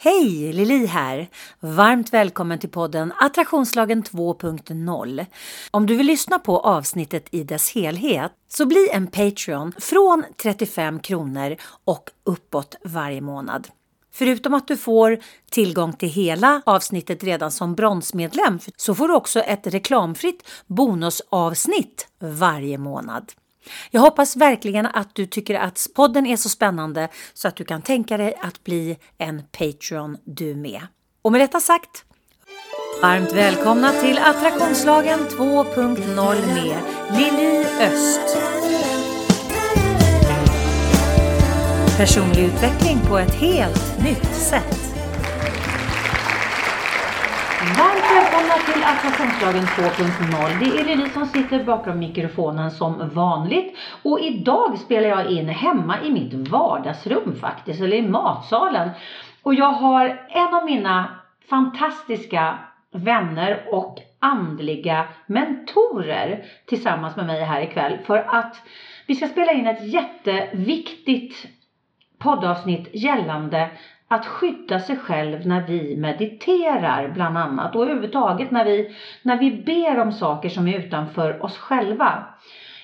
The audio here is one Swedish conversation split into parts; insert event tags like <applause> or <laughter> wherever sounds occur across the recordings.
Hej! Lili här. Varmt välkommen till podden Attraktionslagen 2.0. Om du vill lyssna på avsnittet i dess helhet så bli en Patreon från 35 kronor och uppåt varje månad. Förutom att du får tillgång till hela avsnittet redan som bronsmedlem så får du också ett reklamfritt bonusavsnitt varje månad. Jag hoppas verkligen att du tycker att podden är så spännande så att du kan tänka dig att bli en Patreon du med. Och med detta sagt, varmt välkomna till Attraktionslagen 2.0 med Lili Öst. Personlig utveckling på ett helt nytt sätt. Attraktionslagen 2.0. Det är Lili som sitter bakom mikrofonen som vanligt. Och idag spelar jag in hemma i mitt vardagsrum faktiskt, eller i matsalen. Och jag har en av mina fantastiska vänner och andliga mentorer tillsammans med mig här ikväll för att vi ska spela in ett jätteviktigt poddavsnitt gällande att skydda sig själv när vi mediterar bland annat och överhuvudtaget när vi, när vi ber om saker som är utanför oss själva.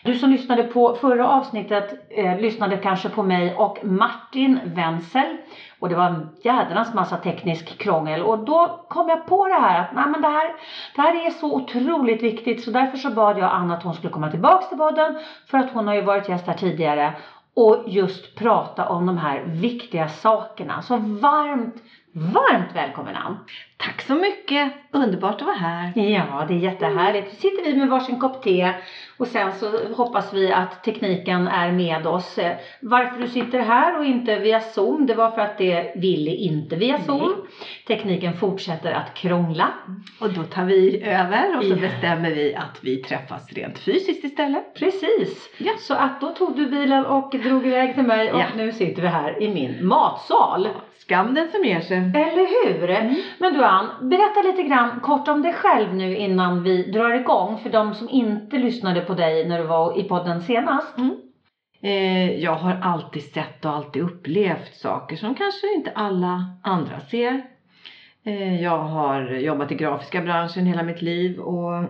Du som lyssnade på förra avsnittet eh, lyssnade kanske på mig och Martin Wenzel och det var en jädrans massa teknisk krångel och då kom jag på det här att nej, men det, här, det här är så otroligt viktigt så därför så bad jag Anna att hon skulle komma tillbaks till podden för att hon har ju varit gäst här tidigare och just prata om de här viktiga sakerna. Så varmt, varmt välkommen Ann! Tack så mycket! Underbart att vara här. Ja, det är jättehärligt. Nu sitter vi med varsin kopp te och sen så hoppas vi att tekniken är med oss. Varför du sitter här och inte via Zoom, det var för att det ville inte via Zoom. Nej. Tekniken fortsätter att krångla. Och då tar vi över och så ja. bestämmer vi att vi träffas rent fysiskt istället. Precis! Ja. Så att då tog du bilen och drog iväg till mig och ja. nu sitter vi här i min matsal. Skam den som ger sig. Eller hur? Mm. Men du Ann, berätta lite grann kort om dig själv nu innan vi drar igång för de som inte lyssnade på dig när du var i podden senast. Mm. Eh, jag har alltid sett och alltid upplevt saker som kanske inte alla andra ser. Eh, jag har jobbat i grafiska branschen hela mitt liv och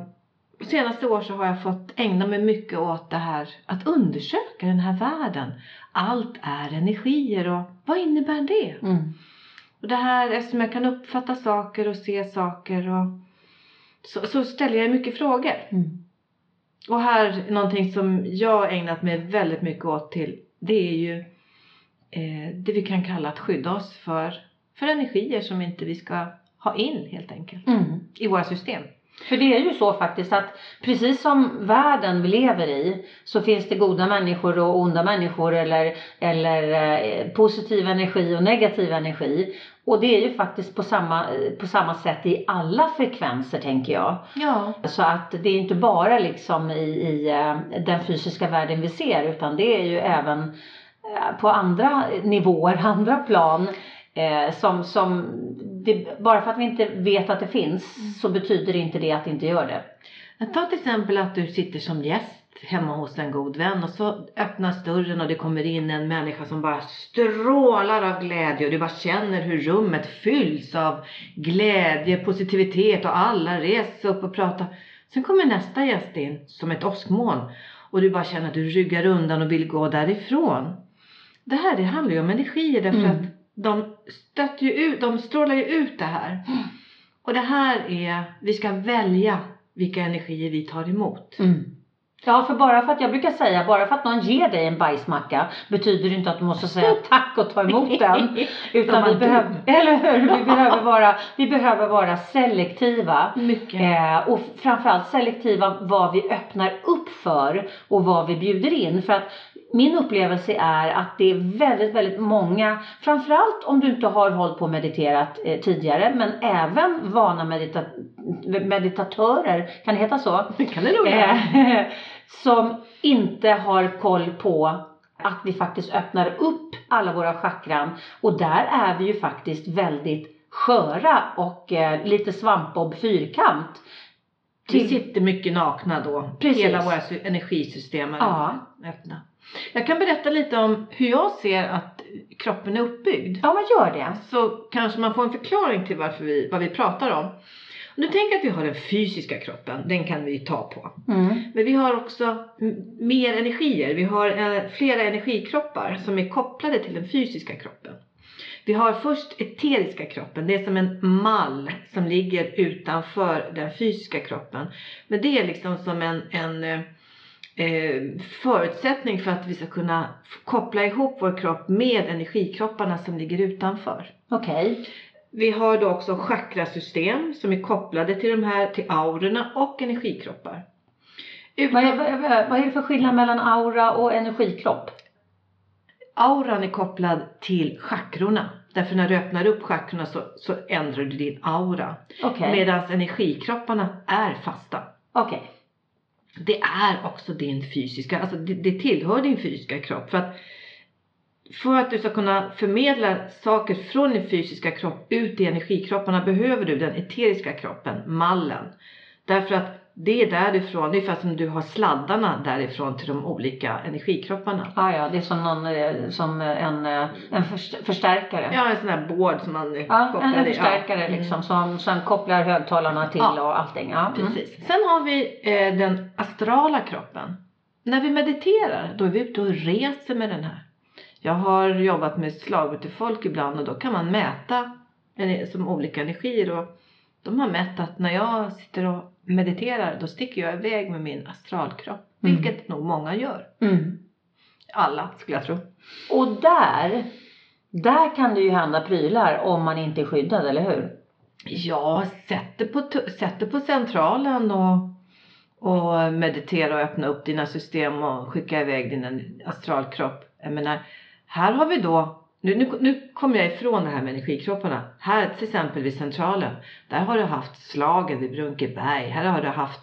senaste år så har jag fått ägna mig mycket åt det här att undersöka den här världen. Allt är energier och vad innebär det? Mm. Och det här, eftersom jag kan uppfatta saker och se saker och så, så ställer jag mycket frågor. Mm. Och här, någonting som jag ägnat mig väldigt mycket åt till, det är ju eh, det vi kan kalla att skydda oss för, för energier som inte vi ska ha in helt enkelt mm. i våra system. För det är ju så faktiskt att precis som världen vi lever i så finns det goda människor och onda människor eller, eller eh, positiv energi och negativ energi. Och det är ju faktiskt på samma, på samma sätt i alla frekvenser tänker jag. Ja. Så att det är inte bara liksom i, i eh, den fysiska världen vi ser utan det är ju även eh, på andra nivåer, <laughs> andra plan. Eh, som, som det, bara för att vi inte vet att det finns mm. så betyder inte det att det inte gör det. Ta till exempel att du sitter som gäst hemma hos en god vän och så öppnas dörren och det kommer in en människa som bara strålar av glädje och du bara känner hur rummet fylls av glädje, positivitet och alla reser upp och pratar. Sen kommer nästa gäst in som ett åskmoln och du bara känner att du ryggar undan och vill gå därifrån. Det här det handlar ju om energier därför mm. att de, stöter ju ut, de strålar ju ut det här. Mm. Och det här är, vi ska välja vilka energier vi tar emot. Mm. Ja, för bara för att jag brukar säga, bara för att någon ger dig en bajsmacka betyder det inte att du måste säga <laughs> tack och ta emot den. Utan vi behöver, <laughs> eller hur? Vi behöver vara, vi behöver vara selektiva. Mycket. Eh, och framförallt selektiva vad vi öppnar upp för och vad vi bjuder in. För att min upplevelse är att det är väldigt, väldigt många, framförallt om du inte har hållit på och mediterat eh, tidigare, men även vana medita meditatörer, kan det heta så? Det kan det nog eh, <laughs> Som inte har koll på att vi faktiskt öppnar upp alla våra chakran och där är vi ju faktiskt väldigt sköra och eh, lite svampbob fyrkant. Vi sitter mycket nakna då. Precis. Hela våra energisystem är ja. öppna. Jag kan berätta lite om hur jag ser att kroppen är uppbyggd. Ja, man gör det. Så kanske man får en förklaring till varför vi, vad vi pratar om. Om du tänker att vi har den fysiska kroppen, den kan vi ta på. Mm. Men vi har också mer energier. Vi har eh, flera energikroppar som är kopplade till den fysiska kroppen. Vi har först eteriska kroppen. Det är som en mall som ligger utanför den fysiska kroppen. Men det är liksom som en, en eh, eh, förutsättning för att vi ska kunna koppla ihop vår kropp med energikropparna som ligger utanför. Okej. Vi har då också chakrasystem som är kopplade till de här, till aurorna och energikroppar. Utan, Vad, är, vad, är det för skillnad mellan aura och energikropp? Auran är kopplad till chakrorna. Därför när du öppnar upp chakrorna så, så ändrar du din aura. Okej. Medan energikropparna är fasta. Okej. Det är också din fysiska, alltså det, det tillhör din fysiska kropp. För att, för att du ska kunna förmedla saker från din fysiska kropp ut i energikropparna behöver du den eteriska kroppen, mallen. Därför att det är därifrån, det är ungefär som du har sladdarna därifrån till de olika energikropparna. Ah, ja, det är som, någon, eh, som en, eh, en först- förstärkare. Ja, en sån här board som man eh, Ja, kopplar en, förstärkare Ja. Mm. liksom som sen kopplar högtalarna till Ja. och allting. Ja. Mm. Precis. Sen har vi eh, den astrala kroppen. När vi mediterar då är vi ute och reser med den här. Jag har jobbat med slagutfolk ibland och då kan man mäta en- som olika energier och de har mätt att när jag sitter och mediterar då sticker jag iväg med min astralkropp. Mm. Vilket nog många gör. Mm. Alla skulle jag tro. Och där, där kan det ju hända prylar om man inte är skyddad, eller hur? Ja, sätt det på, tu- sätt det på centralen och, och meditera och öppna upp dina system och skicka iväg din astralkropp. Jag menar, här har vi då, nu, nu, nu kommer jag ifrån det här med energikropparna. Här till exempel vid centralen, där har du haft slagen vid Brunkeberg. Här har du haft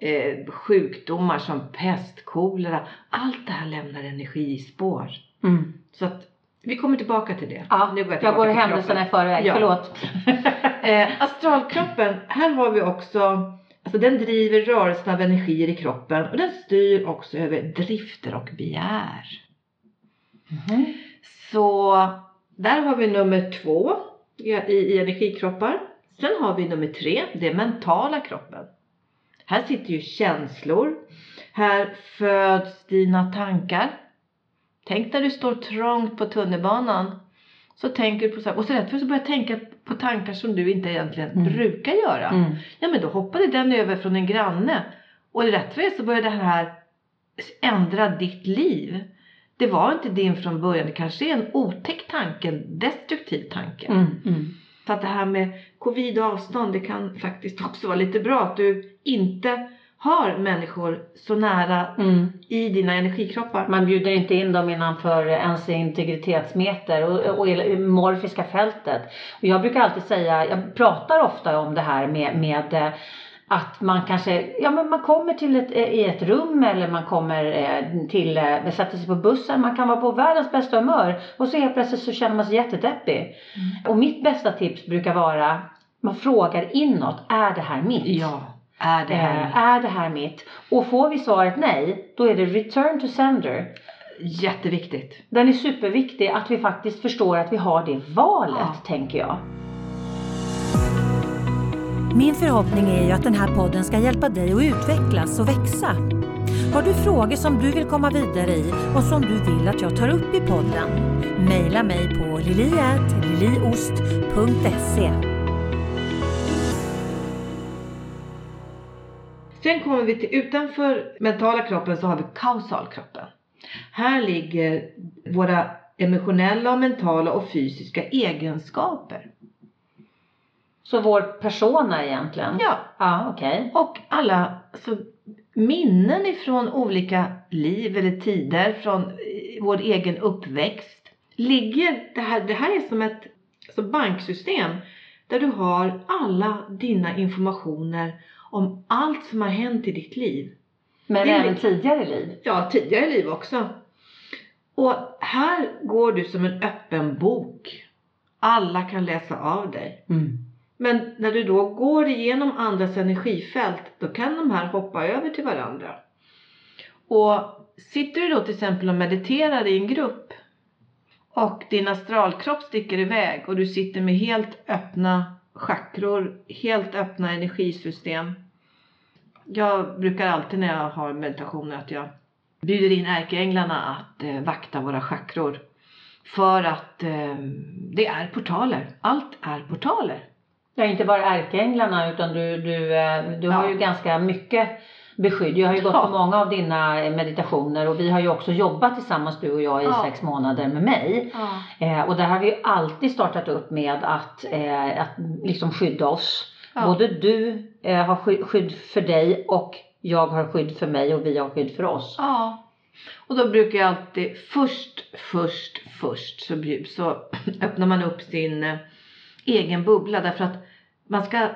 eh, sjukdomar som pest, kolera. Allt det här lämnar energispår. Mm. Så att vi kommer tillbaka till det. Ja, Nu jag, tillbaka går händelserna i förväg, Ja. förlåt. <laughs> Eh, astralkroppen, här har vi också, alltså den driver rörelsen av energier i kroppen och den styr också över drifter och begär. Mhm. Så där har vi nummer två i, i energikroppar. Sen har vi nummer tre, det är mentala kroppen. Här sitter ju känslor. Här föds dina tankar. Tänk när du står trångt på tunnelbanan. Så tänker du på så här, och så rätt för så börjar tänka på tankar som du inte egentligen Mm. brukar göra. Mm. Ja men då hoppade den över från en granne. Och rätt för så började det här ändra ditt liv. Det var inte din från början. Det kanske är en otäck tanke, en destruktiv tanke. Mm. Mm. Så att det här med covid och avstånd, det kan faktiskt <laughs> också vara lite bra att du inte har människor så nära Mm. i dina energikroppar. Man bjuder inte in dem innanför ens integritetsmeter och, och i morfiska fältet. Och jag brukar alltid säga, jag pratar ofta om det här med, med eh, att man kanske, ja men man kommer till ett, eh, i ett rum eller man kommer eh, till, eh, sätter sig på bussen, man kan vara på världens bästa humör och så helt plötsligt så känner man sig jättedeppig. Och mitt bästa tips brukar vara, man frågar inåt, är det här mitt? Ja, är det här Eh, är det här mitt? Och får vi svaret nej, då är det return to sender. jätteviktigt. Den är superviktig att vi faktiskt förstår att vi har det valet, Ja. tänker jag. Min förhoppning är ju att den här podden ska hjälpa dig att utvecklas och växa. Har du frågor som du vill komma vidare i och som du vill att jag tar upp i podden? Mejla mig på liliatliliost.se Sen kommer vi till utanför mentala kroppen så har vi kausalkroppen. Här ligger våra emotionella, mentala och fysiska egenskaper. Så vår persona egentligen? Ja, Ja, okej. och alla alltså, minnen ifrån olika liv eller tider, från eh, vår egen uppväxt. Ligger, det här, det här är som ett alltså banksystem där du har alla dina informationer om allt som har hänt i ditt liv. Men är även lite- tidigare liv? Ja, tidigare liv också. Och här går du som en öppen bok. Alla kan läsa av dig. Mm. Men när du då går igenom andras energifält, då kan de här hoppa över till varandra. Och sitter du då till exempel och mediterar i en grupp och din astralkropp sticker iväg och du sitter med helt öppna chakror, helt öppna energisystem. Jag brukar alltid när jag har meditationer att jag bjuder in ärkeänglarna att eh, vakta våra chakror. För att eh, det är portaler. Allt är portaler. Ja, inte bara ärkeänglarna utan du, du, eh, du har Ja. ju ganska mycket beskydd. Jag har ju gått Ja. på många av dina eh, meditationer och vi har ju också jobbat tillsammans du och jag i Ja. sex månader med mig. Eh, och där har vi ju alltid startat upp med att, eh, att liksom skydda oss. Ja. Både du eh, har sky- skydd för dig och jag har skydd för mig och vi har skydd för oss. Ja. Och då brukar jag alltid först, först, först så, så <clears throat> öppnar man upp sin eh, egen bubbla därför att man ska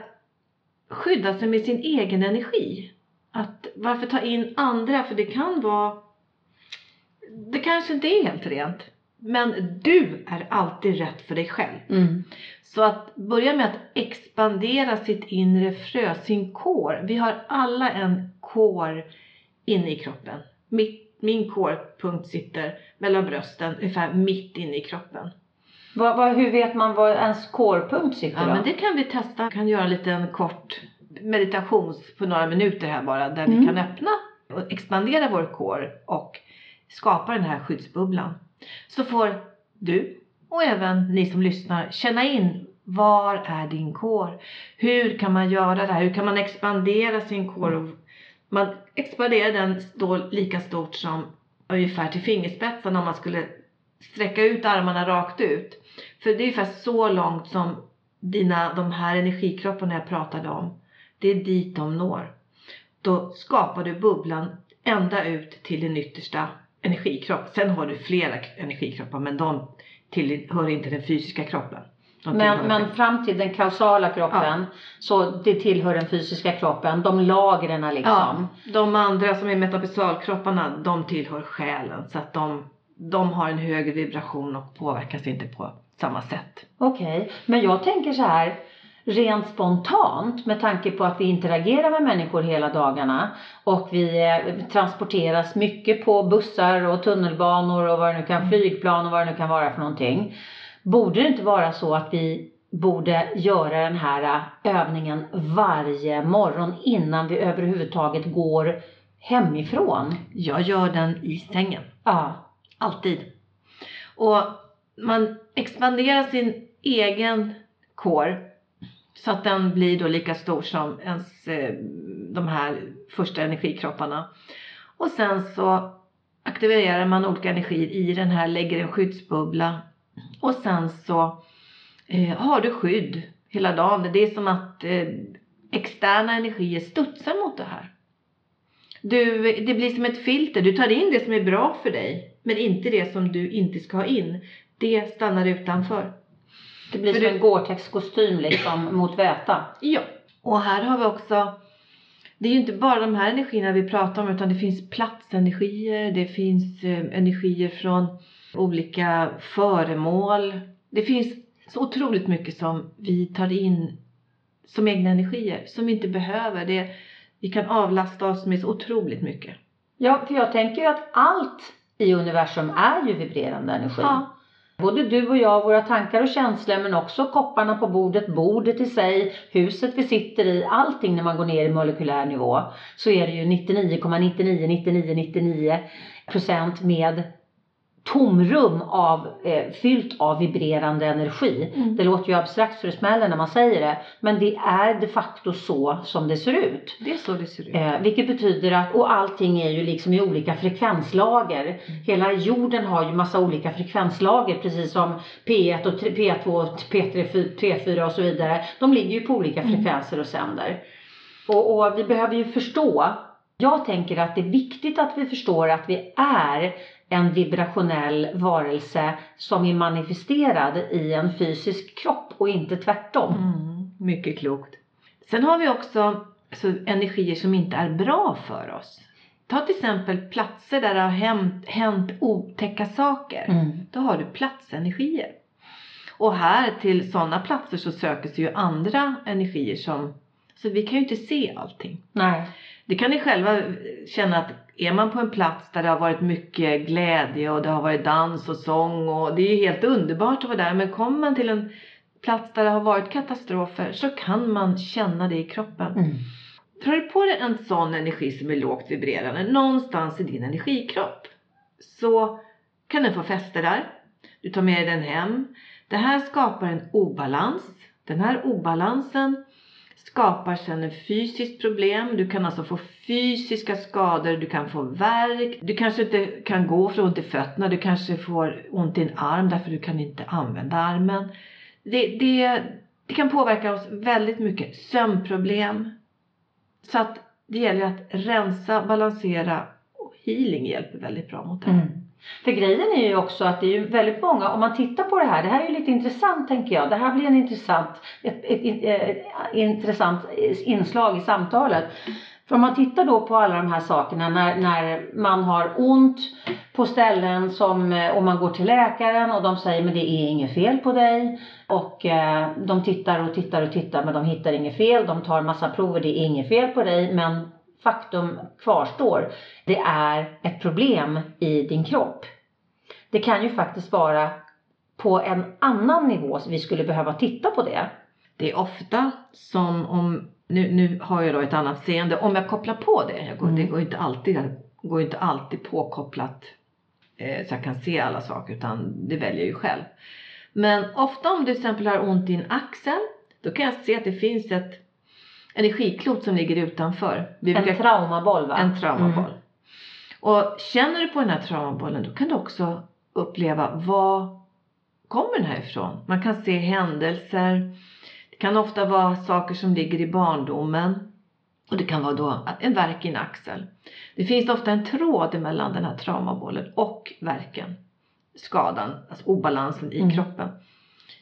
skydda sig med sin egen energi. Att varför ta in andra? För det kan vara det kanske inte är helt rent. Men du är alltid rätt för dig själv. Mm. Så att börja med att expandera sitt inre frö, sin kår. Vi har alla en kår inne i kroppen. Mitt, min kårpunkt sitter mellan brösten, ungefär mitt inne i kroppen. Vad, vad, hur vet man var ens kårpunkt sitter Ja, då? men det kan vi testa. Vi kan göra en liten kort meditation på några minuter här bara, där Mm. vi kan öppna och expandera vår kår och skapa den här skyddsbubblan. Så får du och även ni som lyssnar känna in var är din kår? Hur kan man göra det här? Hur kan man expandera sin kår? Man expanderar den då lika stort som ungefär till fingerspetsarna om man skulle sträcka ut armarna rakt ut. För det är ungefär så långt som dina, de här energikropparna jag pratade om. Det är dit de når. Då skapar du bubblan ända ut till din yttersta energikropp. Sen har du flera energikroppar men de tillhör inte den fysiska kroppen. De Men, men fram till den kausala kroppen, så det tillhör den fysiska kroppen, de lagren Ja, liksom. de andra som är metafisalkropparna, de tillhör själen. Så att de, de har en högre vibration och påverkas inte på samma sätt. Okej, men jag tänker så här rent spontant med tanke på att vi interagerar med människor hela dagarna och vi eh, transporteras mycket på bussar och tunnelbanor och vad det nu kan, flygplan och vad det nu kan vara för någonting. Borde det inte vara så att vi borde göra den här eh, övningen varje morgon innan vi överhuvudtaget går hemifrån? Jag gör den i sängen. Ja. Alltid. Och man expanderar sin egen kår så att den blir då lika stor som ens, eh, de här första energikropparna. Och sen så aktiverar man olika energier i den här, lägger en skyddsbubbla och sen så eh, har du skydd hela dagen. Det är som att eh, externa energier studsar mot det här. Du, det blir som ett filter. Du tar in det som är bra för dig, men inte det som du inte ska ha in. Det stannar utanför. Det blir För som du- en Gore-Tex-kostym liksom <clears throat> mot väta. Ja. Och här har vi också, det är ju inte bara de här energierna vi pratar om, utan det finns platsenergier, det finns eh, energier från olika föremål. Det finns så otroligt mycket som vi tar in som egna energier, som vi inte behöver. Det, vi kan avlasta oss med så otroligt mycket. Ja, för jag tänker ju att allt i universum är ju vibrerande energi. Ja. Både du och jag, våra tankar och känslor, men också kopparna på bordet, bordet i sig, huset vi sitter i, allting när man går ner i molekylär nivå, så är det ju 99,999999 procent med tomrum av, eh, fyllt av vibrerande energi. Mm. Det låter ju abstrakt så det smäller när man säger det, men det är de facto så som det ser ut. Det är så det ser ut. Eh, vilket betyder att, och allting är ju liksom i olika frekvenslager. Hela jorden har ju massa olika frekvenslager precis som P1 och tre- P2, och P3, P4 och så vidare. De ligger ju på olika frekvenser och sänder. Och, och vi behöver ju förstå, jag tänker att det är viktigt att vi förstår att vi är en vibrationell varelse som är manifesterad i en fysisk kropp och inte tvärtom. Mm, mycket klokt. Sen har vi också alltså, energier som inte är bra för oss. Ta till exempel platser där det har hänt, hänt otäcka saker. Mm. Då har du platsenergier. Och här till sådana platser så söker sig ju andra energier som, så vi kan ju inte se allting. Nej. Det kan ni själva känna att är man på en plats där det har varit mycket glädje och det har varit dans och sång och det är ju helt underbart att vara där. Men kommer man till en plats där det har varit katastrofer så kan man känna det i kroppen. Mm. Drar du på dig en sån energi som är lågt vibrerande någonstans i din energikropp så kan den få fäste där. Du tar med dig den hem. Det här skapar en obalans. Den här obalansen skapar sedan ett fysiskt problem. Du kan alltså få fysiska skador, du kan få värk. Du kanske inte kan gå för ont i fötterna, du kanske får ont i en arm därför du kan inte använda armen. Det, det, det kan påverka oss väldigt mycket. Sömnproblem. Så att det gäller att rensa, balansera och healing hjälper väldigt bra mot det här. Mm. För grejen är ju också att det är ju väldigt många, om man tittar på det här, det här är ju lite intressant tänker jag. Det här blir en intressant, ett, ett, ett, ett intressant inslag i samtalet. För om man tittar då på alla de här sakerna när, när man har ont på ställen som, eh, och man går till läkaren och de säger men det är inget fel på dig. Och eh, de tittar och tittar och tittar men de hittar inget fel. De tar massa prover, det är inget fel på dig. Men faktum kvarstår. Det är ett problem i din kropp. Det kan ju faktiskt vara på en annan nivå så vi skulle behöva titta på det. Det är ofta som om, nu, nu har jag då ett annat seende, om jag kopplar på det, jag går, Mm. det går inte alltid, går inte alltid påkopplat eh, så jag kan se alla saker utan det väljer jag ju själv. Men ofta om du till exempel har ont i en axel, då kan jag se att det finns ett energiklot som ligger utanför. Vi En brukar- traumaboll va? en traumaboll. Mm. Och känner du på den här traumabollen då kan du också uppleva var kommer den här ifrån? Man kan se händelser. Det kan ofta vara saker som ligger i barndomen. Och det kan vara då en värk i en axel. Det finns ofta en tråd mellan den här traumabollen och verken. Skadan, alltså obalansen i Mm. kroppen.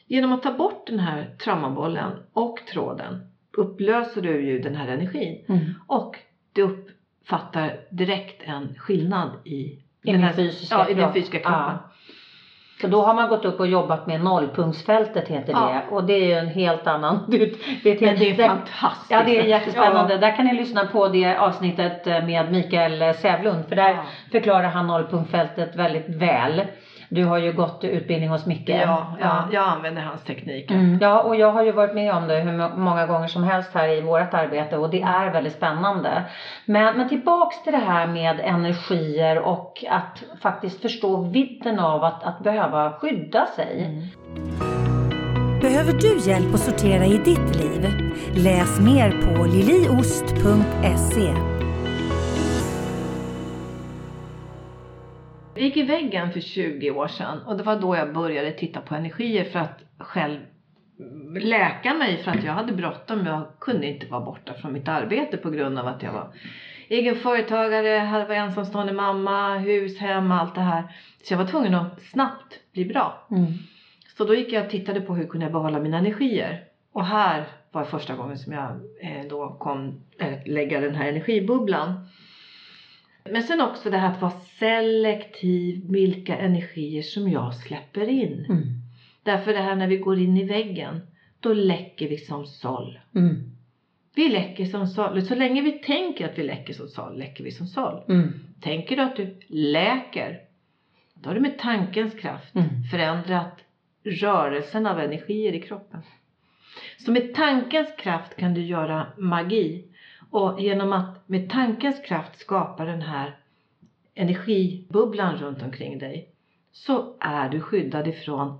Genom att ta bort den här traumabollen och tråden upplöser du ju den här energin. Mm. Och du uppfattar direkt en skillnad i, I den här, fysiska ja, i kropp. fysiska kroppen. Ja. Så då har man gått upp och jobbat med nollpunktsfältet heter Ja. det. Och det är ju en helt annan... <laughs> Det ett Men det är där- fantastiskt. Ja det är jättespännande. Där kan ni lyssna på det avsnittet med Mikael Sävlund. För där Ja. förklarar han nollpunktfältet väldigt väl. Du har ju gått utbildning hos Micke. Ja, ja, jag använder hans tekniker. Mm. Ja, och jag har ju varit med om det hur må- många gånger som helst här i vårt arbete och det är väldigt spännande. Men, men tillbaks till det här med energier och att faktiskt förstå vidden av att, att behöva skydda sig. Mm. Behöver du hjälp att sortera i ditt liv? Läs mer på liliost.se. Jag gick i väggen för 20 år sedan och det var då jag började titta på energier för att själv läka mig för att jag hade bråttom. Jag kunde inte vara borta från mitt arbete på grund av att jag var egen företagare, var ensamstående mamma, hus, hem, allt det här. Så jag var tvungen att snabbt bli bra. Mm. Så då gick jag och tittade på hur kunde jag behålla mina energier. Och här var första gången som jag eh, då kom eh, lägga den här energibubblan. Men sen också det här att vara selektiv vilka energier som jag släpper in. Mm. Därför det här när vi går in i väggen, då läcker vi som såll. Mm. Vi läcker som såll. Så länge vi tänker att vi läcker som såll, läcker vi som såll. Mm. Tänker du att du läker, då har du med tankens kraft Mm. förändrat rörelsen av energier i kroppen. Så med tankens kraft kan du göra magi. Och genom att med tankens kraft skapa den här energibubblan runt omkring dig så är du skyddad ifrån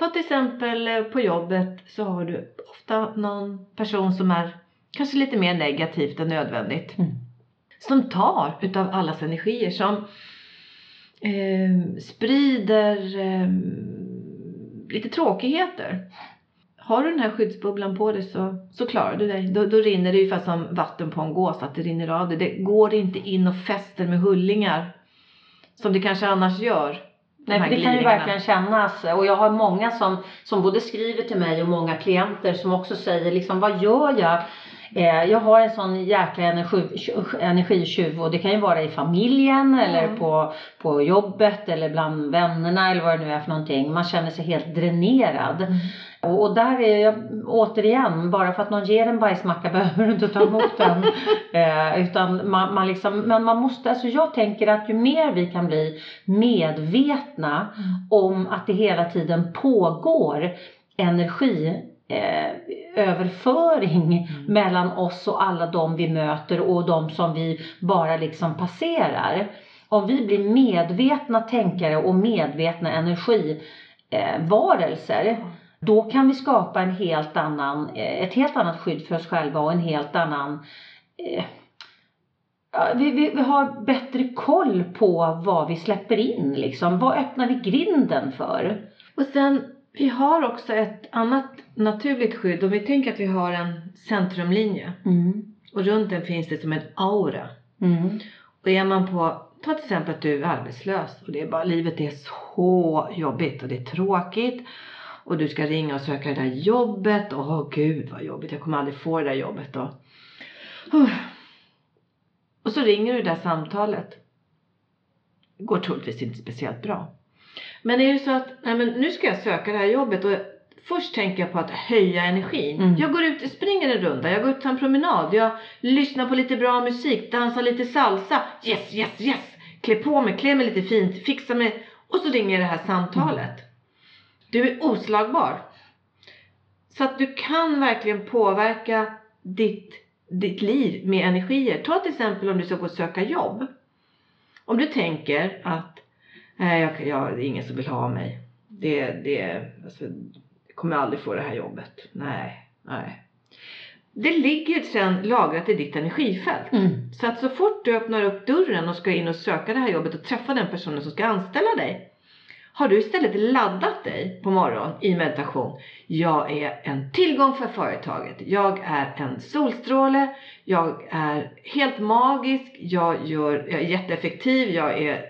Ta till exempel eh, på jobbet så har du ofta någon person som är kanske lite mer negativt än nödvändigt. Mm. Som tar utav allas energier som eh, sprider eh, lite tråkigheter. Har du den här skyddsbubblan på dig så, så klarar du dig. Då, då rinner det ungefär som vatten på en gås, att det rinner av dig. Det går inte in och fäster med hullingar. Som det kanske annars gör. Nej, för det kan ju verkligen kännas. Och jag har många som, som både skriver till mig och många klienter som också säger liksom, vad gör jag? Eh, jag har en sån jäkla energi, energitjuv och det kan ju vara i familjen eller Mm. på, på jobbet eller bland vännerna eller vad det nu är för någonting. Man känner sig helt dränerad. Och, och där är jag återigen, bara för att någon ger en bajsmacka <laughs> behöver du inte ta emot den. <laughs> eh, utan man, man liksom, men man måste, alltså jag tänker att ju mer vi kan bli medvetna om att det hela tiden pågår energi eh, överföring mellan oss och alla de vi möter och de som vi bara liksom passerar. Om vi blir medvetna tänkare och medvetna energivarelser eh, varelser, då kan vi skapa en helt annan, eh, ett helt annat skydd för oss själva och en helt annan eh, vi, vi, vi har bättre koll på vad vi släpper in liksom. Vad öppnar vi grinden för? Och sen, vi har också ett annat naturligt skydd. Om vi tänker att vi har en centrumlinje Mm. och runt den finns det som en aura. Mm. Och är man på, ta till exempel att du är arbetslös och det är bara, livet är så jobbigt och det är tråkigt. Och du ska ringa och söka det där jobbet. Åh gud vad jobbigt, jag kommer aldrig få det där jobbet då. Och så ringer du det där samtalet. Det går troligtvis inte speciellt bra. Men är det så att, nej men nu ska jag söka det här jobbet och först tänker jag på att höja energin. Mm. Jag går ut, springer en runda, jag går ut på en promenad, jag lyssnar på lite bra musik, dansar lite salsa. Yes, yes, yes! Klä på mig, klä mig lite fint, fixa mig. Och så ringer det här samtalet. Du är oslagbar. Så att du kan verkligen påverka ditt, ditt liv med energier. Ta till exempel om du ska gå och söka jobb. Om du tänker att nej, jag, jag, det är ingen som vill ha mig. Det, det, alltså, jag kommer aldrig få det här jobbet. Nej, nej. Det ligger sen lagrat i ditt energifält. Mm. Så att så fort du öppnar upp dörren och ska in och söka det här jobbet och träffa den personen som ska anställa dig. Har du istället laddat dig på morgonen i meditation. Jag är en tillgång för företaget. Jag är en solstråle. Jag är helt magisk. Jag, gör, jag är jätteeffektiv. Jag är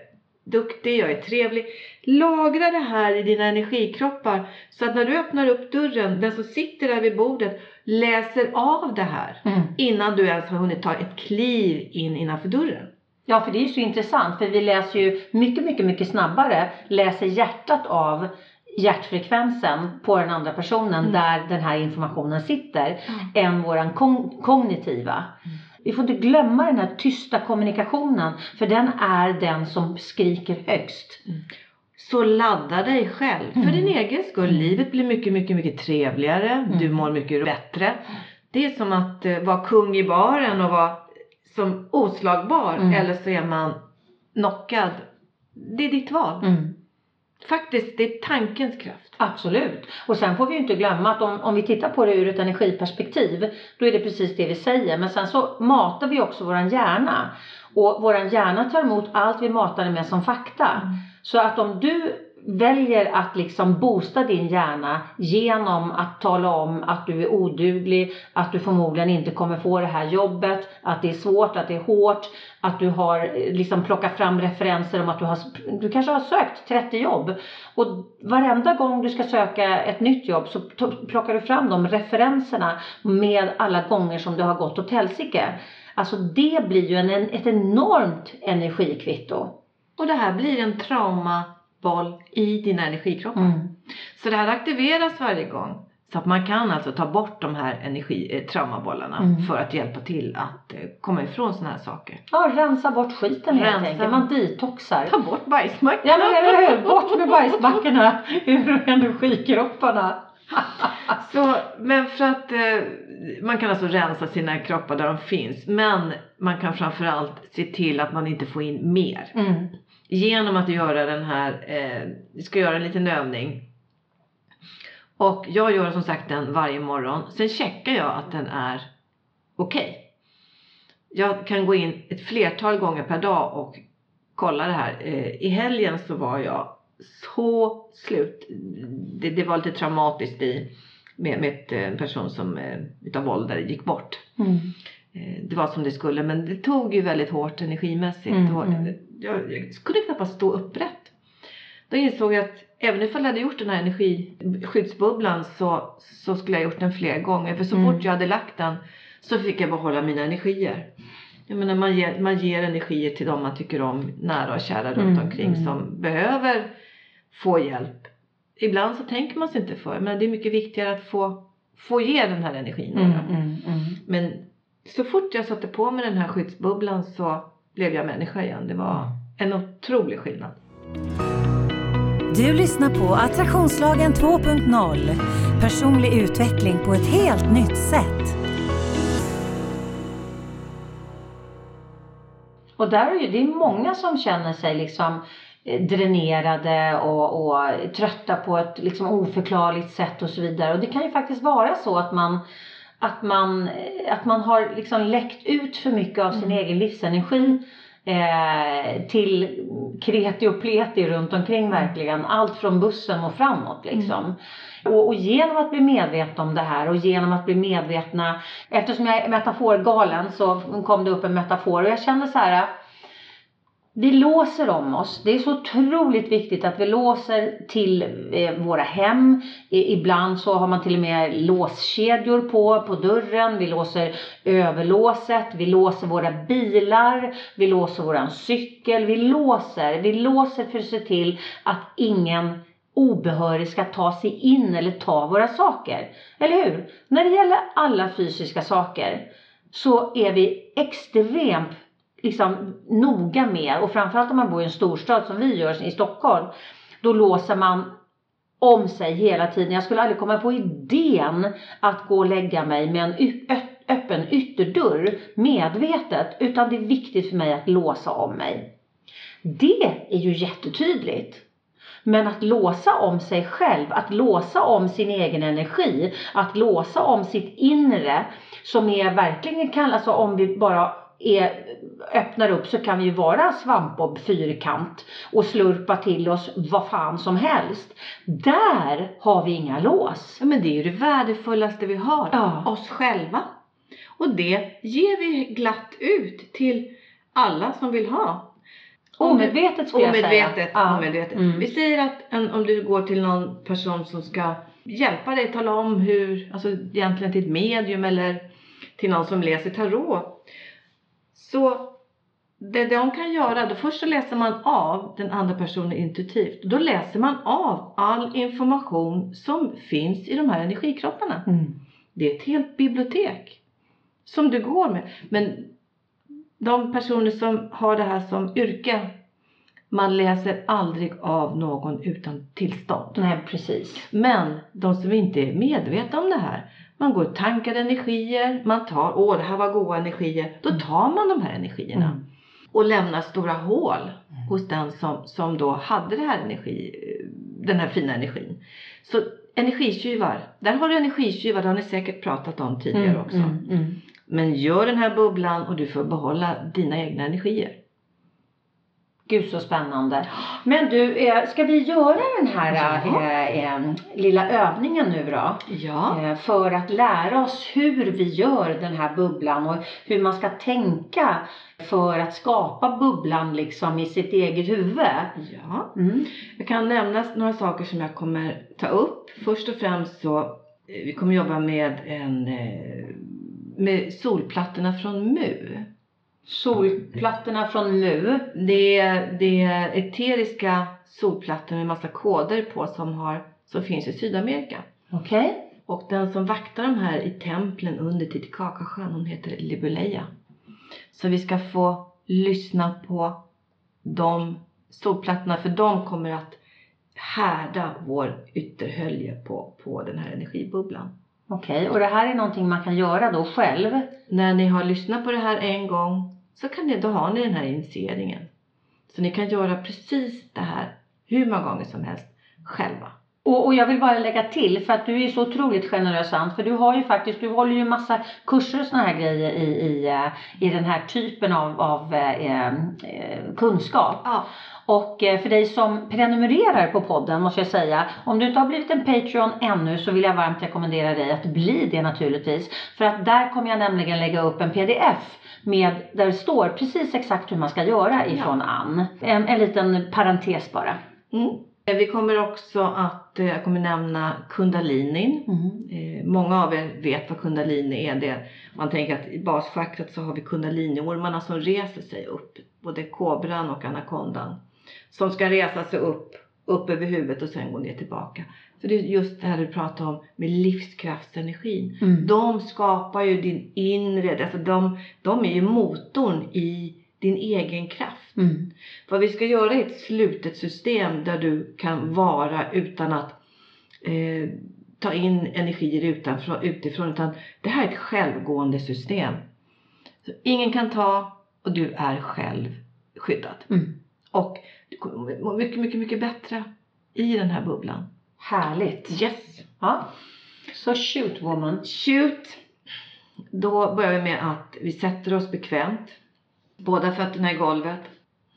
duktig. Jag är trevlig. Lagra det här i dina energikroppar. Så att när du öppnar upp dörren, den som sitter där vid bordet läser av det här. Mm. Innan du ens har hunnit ta ett kliv in innanför dörren. Ja, för det är ju så intressant för vi läser ju mycket, mycket, mycket snabbare läser hjärtat av hjärtfrekvensen på den andra personen Mm. där den här informationen sitter än våran kon- kognitiva. Vi får inte glömma den här tysta kommunikationen för den är den som skriker högst. Så ladda dig själv för Mm. din egen skull. Livet blir mycket, mycket, mycket trevligare. Du mår mycket bättre. Det är som att eh, vara kung i baren och vara som oslagbar Mm. eller så är man knockad. Det är ditt val. Mm. Faktiskt, det är tankens kraft. Absolut. Och sen får vi ju inte glömma att om, om vi tittar på det ur ett energiperspektiv, då är det precis det vi säger. Men sen så matar vi också våran hjärna. Och våran hjärna tar emot allt vi matar med som fakta. Så att om du väljer att liksom boosta din hjärna genom att tala om att du är oduglig, att du förmodligen inte kommer få det här jobbet, att det är svårt, att det är hårt, att du har eh, liksom plockat fram referenser om att du har, du kanske har sökt 30 jobb och varenda gång du ska söka ett nytt jobb så plockar du fram de referenserna med alla gånger som det har gått åt helsike. Alltså det blir ju en, ett enormt energikvitto. Och det här blir en trauma traumaboll i dina energikroppar. Mm. Så det här aktiveras varje gång. Så att man kan alltså ta bort de här energi, eh, traumabollarna Mm. för att hjälpa till att eh, komma ifrån sådana här saker. Ja, rensa bort skiten helt enkelt. Man detoxar. Ta bort bajsmackan. Ja men eller hur, bort med bajsmackorna <laughs> ur energikropparna. <laughs> Så, men för att eh, man kan alltså rensa sina kroppar där de finns. Men man kan framförallt se till att man inte får in mer. Mm. Genom att göra den här, eh, vi ska göra en liten övning. Och jag gör som sagt den varje morgon. Sen checkar jag att den är okej. Jag kan gå in ett flertal gånger per dag och kolla det här. Eh, I helgen så var jag så slut. Det, det var lite traumatiskt i, med, med ett, eh, en person som eh, utav våldare gick bort. Mm. Eh, Det var som det skulle men det tog ju väldigt hårt energimässigt. Mm, och mm. Jag, jag kunde knappast stå upprätt. Då insåg jag att även ifall jag hade gjort den här energiskyddsbubblan så, så skulle jag gjort den fler gånger. För så Mm. fort jag hade lagt den så fick jag behålla mina energier. Jag menar man ger, man ger energier till dem man tycker om, nära och kära runt Mm, omkring mm. som behöver få hjälp. Ibland så tänker man sig inte för men det är mycket viktigare att få, få ge den här energin. Mm, mm, mm. Men så fort jag satte på mig den här skyddsbubblan så blev jag människa igen. Det var en otrolig skillnad. Du lyssnar på Attraktionslagen 2.0. Personlig utveckling på ett helt nytt sätt. Och där är det är många som känner sig liksom eh, dränerade och, och trötta på ett liksom oförklarligt sätt och så vidare. Och det kan ju faktiskt vara så att man att man, att man har liksom läckt ut för mycket av sin egen livsenergi eh, till kreti och pleti runt omkring verkligen. Allt från bussen och framåt liksom. Och, och genom att bli medvetna om det här och genom att bli medvetna, eftersom jag är metaforgalen så kom det upp en metafor och jag kände så här vi låser om oss. Det är så otroligt viktigt att vi låser till eh, våra hem. Ibland så har man till och med låskedjor på, på dörren. Vi låser överlåset. Vi låser våra bilar. Vi låser våran cykel. Vi låser. Vi låser för att se till att ingen obehörig ska ta sig in eller ta våra saker. Eller hur? När det gäller alla fysiska saker så är vi extremt liksom noga med och framförallt om man bor i en storstad som vi gör i Stockholm. Då låser man om sig hela tiden. Jag skulle aldrig komma på idén att gå och lägga mig med en öppen ytterdörr medvetet. Utan det är viktigt för mig att låsa om mig. Det är ju jättetydligt. Men att låsa om sig själv, att låsa om sin egen energi, att låsa om sitt inre som är verkligen kan, alltså om vi bara är, öppnar upp så kan vi ju vara svampbob fyrkant och slurpa till oss vad fan som helst. Där har vi inga lås. Ja, men det är ju det värdefullaste vi har. Ja. Oss själva. Och det ger vi glatt ut till alla som vill ha. Omedvetet skulle jag säga. Omedvetet. Ja. omedvetet. Mm. Vi säger att en, om du går till någon person som ska hjälpa dig, tala om hur, alltså egentligen till ett medium eller till någon som läser tarot. Så det de kan göra, då först så läser man av den andra personen intuitivt. Då läser man av all information som finns i de här energikropparna. Mm. Det är ett helt bibliotek som du går med. Men de personer som har det här som yrke, man läser aldrig av någon utan tillstånd. Nej, precis. Men de som inte är medvetna om det här, man går och tankar energier, man tar, åh det här var goda energier, då tar man de här energierna Mm. och lämnar stora hål hos den som, som då hade det här energi, den här fina energin. Så energitjuvar, där har du energitjuvar, det har ni säkert pratat om tidigare Mm, också. mm, mm. Men gör den här bubblan och du får behålla dina egna energier. Gud så spännande. Men du, eh, ska vi göra den här eh, eh, lilla övningen nu då? Ja. Eh, För att lära oss hur vi gör den här bubblan och hur man ska tänka för att skapa bubblan liksom i sitt eget huvud. ja. Mm. Jag kan nämna några saker som jag kommer ta upp. Först och främst så, vi kommer jobba med en, med solplattorna från MU. Solplattorna från MU. Det är, det är eteriska solplattor med massa koder på som, har, som finns i Sydamerika. Okej? Och den som vaktar de här i templen under Titicacasjön, hon heter Libuleia. Så vi ska få lyssna på de solplattorna för de kommer att härda vår ytterhölje på, på den här energibubblan. Okej, och det här är någonting man kan göra då själv? När ni har lyssnat på det här en gång så kan ni, då har ni den här initieringen. Så ni kan göra precis det här hur många gånger som helst själva. Och, och jag vill bara lägga till, för att du är så otroligt generös Ann, för du har ju faktiskt, du håller ju massa kurser och såna här grejer i, i, eh, i den här typen av, av eh, eh, kunskap. Ja. Och eh, för dig som prenumererar på podden måste jag säga, om du inte har blivit en Patreon ännu så vill jag varmt rekommendera dig att bli det naturligtvis. För att där kommer jag nämligen lägga upp en pdf med, där det står precis exakt hur man ska göra ifrån Ann. En, en liten parentes bara. Mm. Eh, Vi kommer också att, eh, jag kommer nämna kundalinin. Mm. Eh, många av er vet vad kundalini är. Det, man tänker att i baschakrat så har vi kundaliniormarna som reser sig upp. Både kobran och anakondan. Som ska resa sig upp, upp över huvudet och sen gå ner tillbaka. För det är just det här du pratar om med livskraftsenergin. Mm. De skapar ju din inre, alltså de, de är ju motorn i din egen kraft. Mm. Vad vi ska göra är ett slutet system där du kan vara utan att eh, ta in energier utanför, utifrån. Utan det här är ett självgående system. Så ingen kan ta och du är själv skyddad. Mm. Och du kommer må mycket, mycket, mycket bättre i den här bubblan. Härligt. Yes! Ja. Så shoot woman. Shoot! Då börjar vi med att vi sätter oss bekvämt. Båda fötterna i golvet.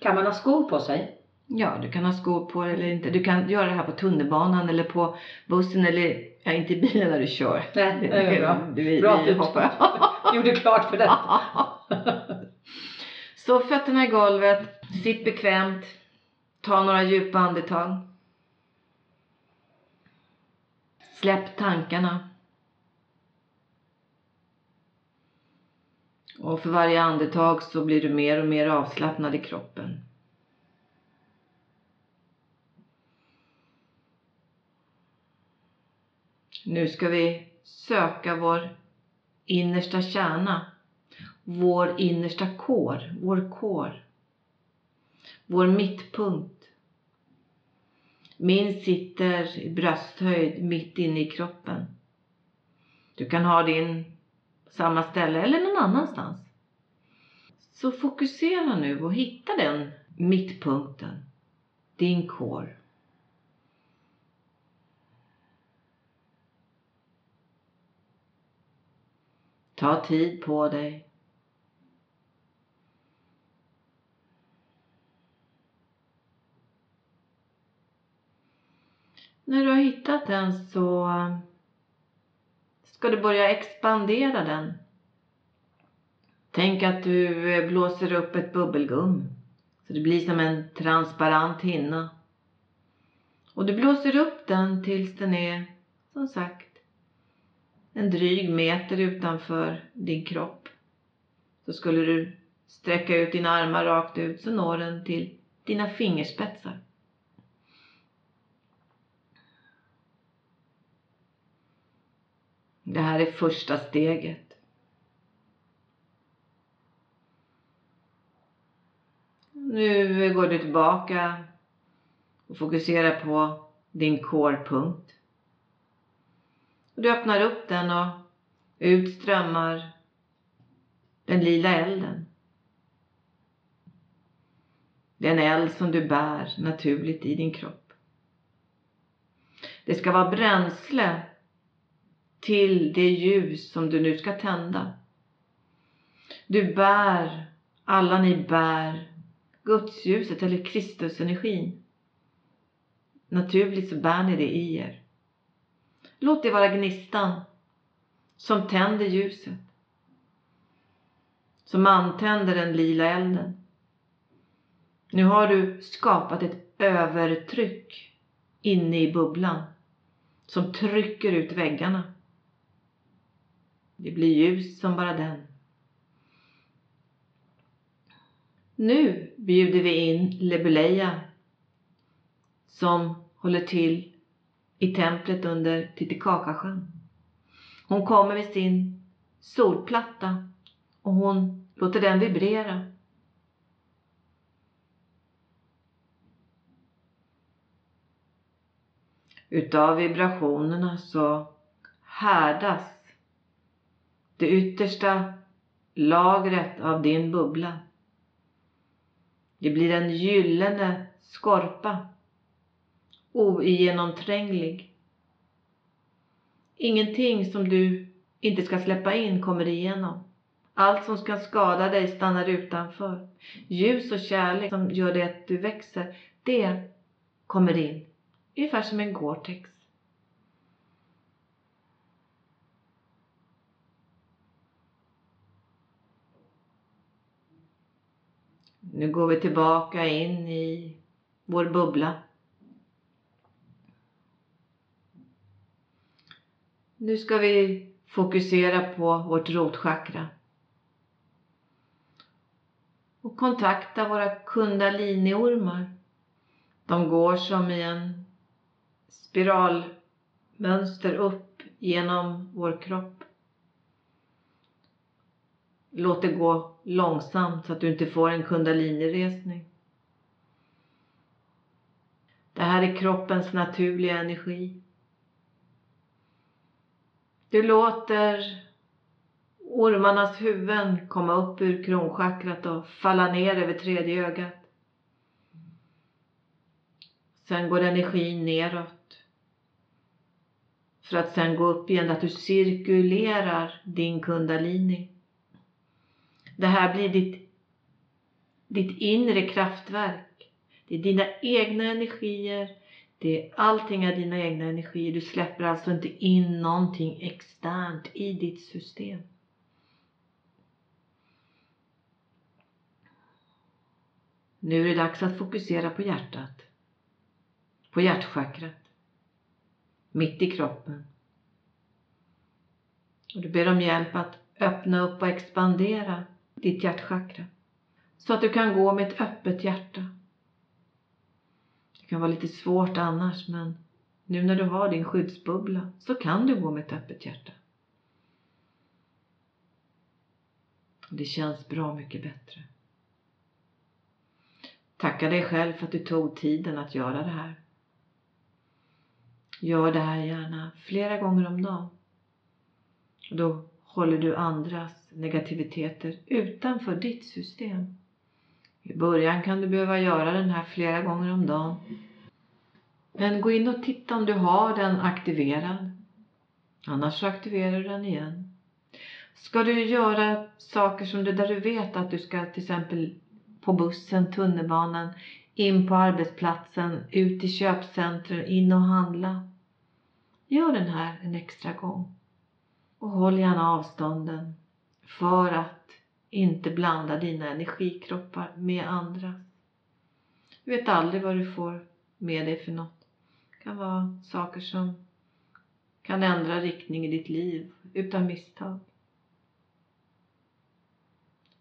Kan man ha skor på sig? Ja, du kan ha skor på dig eller inte. Du kan göra det här på tunnelbanan eller på bussen eller, ja inte i bilen när du kör. Nej, det är bra. Vi, Bra vi hoppar. <laughs> gjorde klart för det. <laughs> Så fötterna i golvet, sitt bekvämt. Ta några djupa andetag. Släpp tankarna. Och för varje andetag så blir du mer och mer avslappnad i kroppen. Nu ska vi söka vår innersta kärna. Vår innersta kår, vår kår. Vår mittpunkt. Min sitter i brösthöjd mitt inne i kroppen. Du kan ha din samma ställe eller någon annanstans. Så fokusera nu och hitta den mittpunkten. Din kår. Ta tid på dig. När du har hittat den så ska du börja expandera den. Tänk att du eh, blåser upp ett bubbelgum så det blir som en transparent hinna. Och du blåser upp den tills den är, som sagt, en dryg meter utanför din kropp. Så skulle du sträcka ut dina armar rakt ut så når den till dina fingerspetsar. Det här är första steget. Nu går du tillbaka och fokuserar på din core-punkt. Du öppnar upp den och ut strömmar den lila elden. Det är en eld som du bär naturligt i din kropp. Det ska vara bränsle till det ljus som du nu ska tända. Du bär, alla ni bär gudsljuset eller Kristusenergin. Naturligt så bär ni det i er. Låt det vara gnistan som tänder ljuset. Som antänder den lila elden. Nu har du skapat ett övertryck inne i bubblan som trycker ut väggarna. Det blir ljus som bara den. Nu bjuder vi in Lebuleia som håller till i templet under Titicacasjön. Hon kommer med sin solplatta och hon låter den vibrera. Utav vibrationerna så härdas det yttersta lagret av din bubbla. Det blir en gyllene skorpa, oigenomtränglig. Ingenting som du inte ska släppa in kommer igenom. Allt som ska skada dig stannar utanför. Ljus och kärlek som gör det att du växer, det kommer in. Ungefär som en Gore-Tex. Nu går vi tillbaka in i vår bubbla. Nu ska vi fokusera på vårt rotchakra. Och kontakta våra kundaliniormar. De går som i en spiralmönster upp genom vår kropp. Låt det gå långsamt så att du inte får en kundaliniresning. Det här är kroppens naturliga energi. Du låter ormarnas huvuden komma upp ur kronchakrat och falla ner över tredje ögat. Sen går energin neråt. För att sen gå upp igen, att du cirkulerar din kundalini. Det här blir ditt, ditt inre kraftverk. Det är dina egna energier. Det är allting är dina egna energier. Du släpper alltså inte in någonting externt i ditt system. Nu är det dags att fokusera på hjärtat. På hjärtchakrat. Mitt i kroppen. Och du ber om hjälp att öppna upp och expandera ditt hjärtchakra. Så att du kan gå med ett öppet hjärta. Det kan vara lite svårt annars men nu när du har din skyddsbubbla så kan du gå med ett öppet hjärta. Det känns bra mycket bättre. Tacka dig själv för att du tog tiden att göra det här. Gör det här gärna flera gånger om dagen. Då håller du andras negativiteter utanför ditt system. I början kan du behöva göra den här flera gånger om dagen. Men gå in och titta om du har den aktiverad. Annars så aktiverar du den igen. Ska du göra saker som du, där du vet att du ska till exempel på bussen, tunnelbanan, in på arbetsplatsen, ut i köpcentrum, in och handla. Gör den här en extra gång. Och håll gärna avstånden för att inte blanda dina energikroppar med andra. Du vet aldrig vad du får med dig för något. Det kan vara saker som kan ändra riktning i ditt liv utan misstag.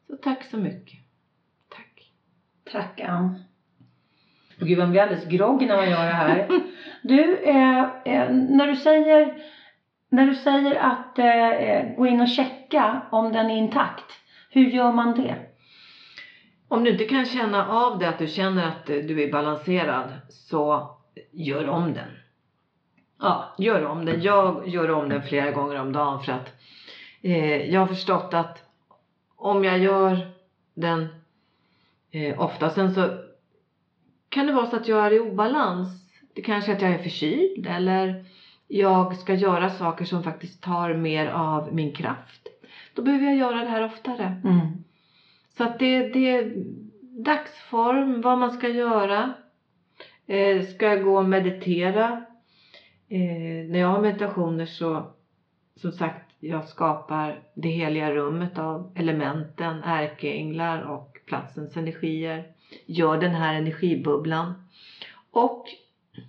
Så tack så mycket. Tack. Tack Ann. Gud, man blir alldeles groggy när man gör det här. <laughs> Du, eh, eh, när du säger när du säger att eh, eh, gå in och checka om den är intakt, hur gör man det? Om du inte kan känna av det, att du känner att du är balanserad, så gör om den. Ja, gör om den. Jag gör om den flera gånger om dagen för att eh, jag har förstått att om jag gör den eh, ofta, sen så kan det vara så att jag är i obalans. Det kanske är att jag är förkyld eller jag ska göra saker som faktiskt tar mer av min kraft. Då behöver jag göra det här oftare. Mm. Så att det, det är dagsform, vad man ska göra. Eh, ska jag gå och meditera? Eh, när jag har meditationer så, som sagt, jag skapar det heliga rummet av elementen, ärkeänglar och platsens energier. Gör den här energibubblan. Och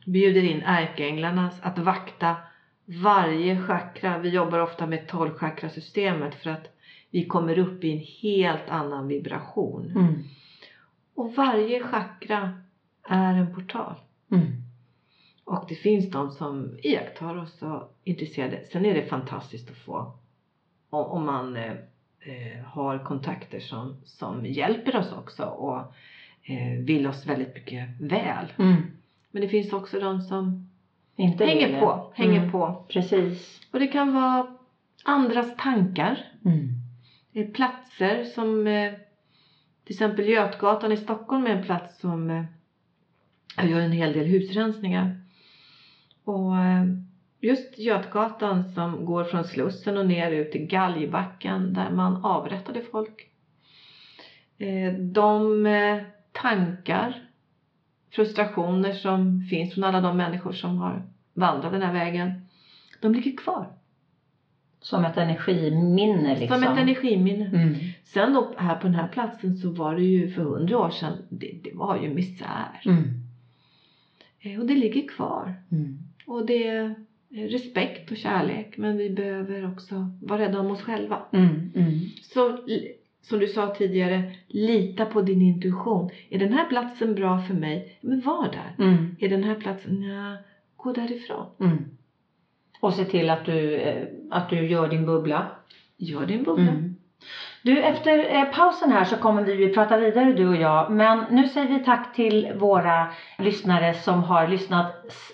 bjuder in ärkeänglarna att vakta varje chakra. Vi jobbar ofta med 12 chakrasystemet för att vi kommer upp i en helt annan vibration. Mm. Och varje chakra är en portal. Mm. Och det finns de som iakttar oss och är intresserade. Sen är det fantastiskt att få om, om man eh, eh, har kontakter som, som hjälper oss också och eh, vill oss väldigt mycket väl. Mm. Men det finns också de som Inte hänger vill. på, hänger Mm. på. Precis. Och det kan vara andras tankar. Mm. Platser som eh, till exempel Götgatan i Stockholm är en plats som eh, jag gör en hel del husrensningar. Och eh, just Götgatan som går från Slussen och ner ut till Galgbacken där man avrättade folk. De tankar, frustrationer som finns från alla de människor som har vandrat den här vägen, de ligger kvar. Som ett energiminne liksom. Som ett energiminne. Mm. Sen då, här på den här platsen så var det ju för hundra år sedan, det, det var ju misär. Mm. Eh, Och det ligger kvar. Mm. Och det respekt och kärlek men vi behöver också vara rädda om oss själva. Mm, mm. Så som du sa tidigare, lita på din intuition. Är den här platsen bra för mig? Men var där. Mm, Är den här platsen, ja, gå därifrån. mm. Och se till att du, eh, att du gör din bubbla. Gör din bubbla. Mm. Du, efter eh, pausen här så kommer vi ju prata vidare du och jag. Men nu säger vi tack till våra lyssnare som har lyssnat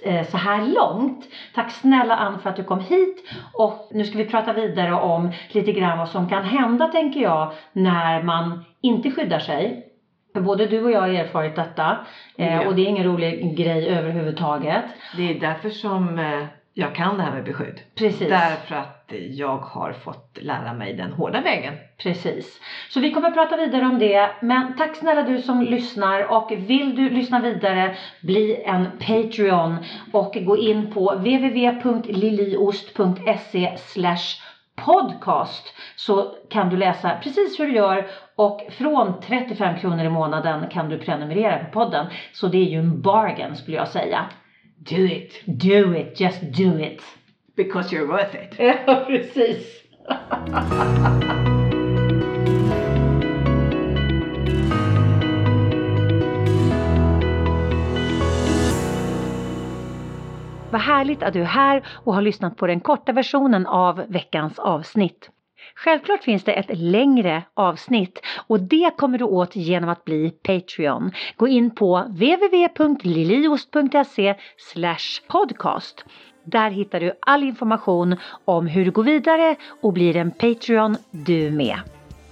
eh, så här långt. Tack snälla Ann för att du kom hit. Och nu ska vi prata vidare om lite grann vad som kan hända tänker jag när man inte skyddar sig. För både du och jag har erfarit detta. Eh, Ja. Och det är ingen rolig grej överhuvudtaget. Det är därför som eh, jag kan det här med beskydd. Precis. Därför att jag har fått lära mig den hårda vägen. Precis. Så vi kommer att prata vidare om det. Men tack snälla du som lyssnar och vill du lyssna vidare bli en Patreon och gå in på www.liliost.se podcast så kan du läsa precis hur du gör och från 35 kronor i månaden kan du prenumerera på podden. Så det är ju en bargain skulle jag säga. Do it! Do it, just do it. Because you're worth it. Ja, precis. Vad härligt att du är här och har lyssnat på den korta versionen av veckans avsnitt. Självklart finns det ett längre avsnitt och det kommer du åt genom att bli Patreon. Gå in på www.liliost.se podcast. Där hittar du all information om hur du går vidare och blir en Patreon du med.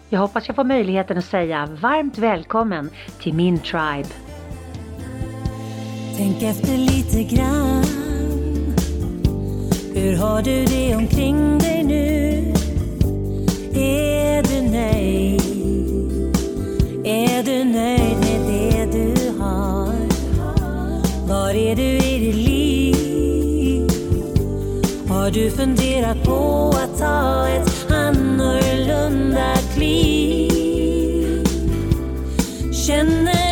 Jag hoppas jag får möjligheten att säga varmt välkommen till min tribe. Tänk efter lite grann Hur har du det omkring dig nu? Är du nöjd? Är du nöjd med det du har? Var är du i ditt liv? Har du funderat på att ta ett annorlunda kliv? Känner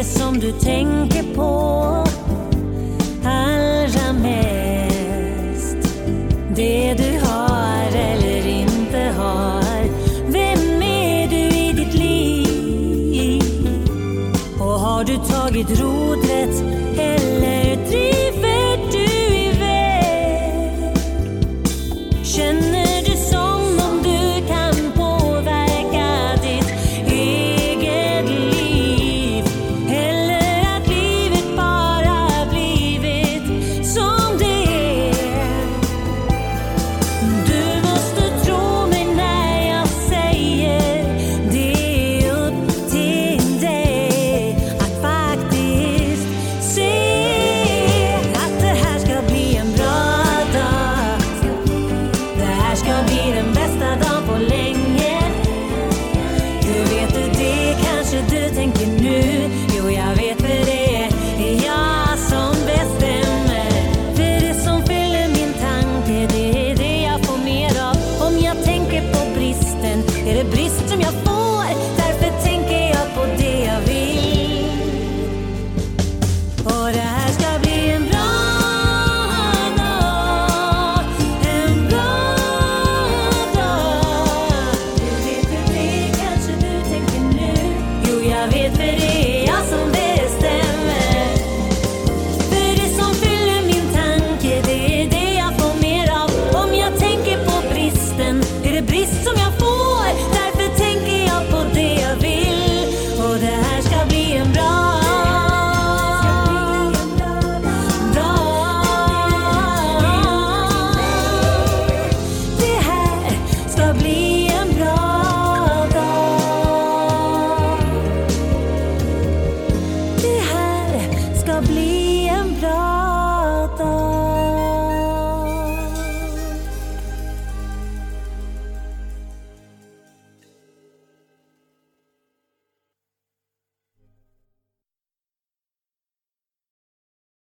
det som du tänker på. you're beating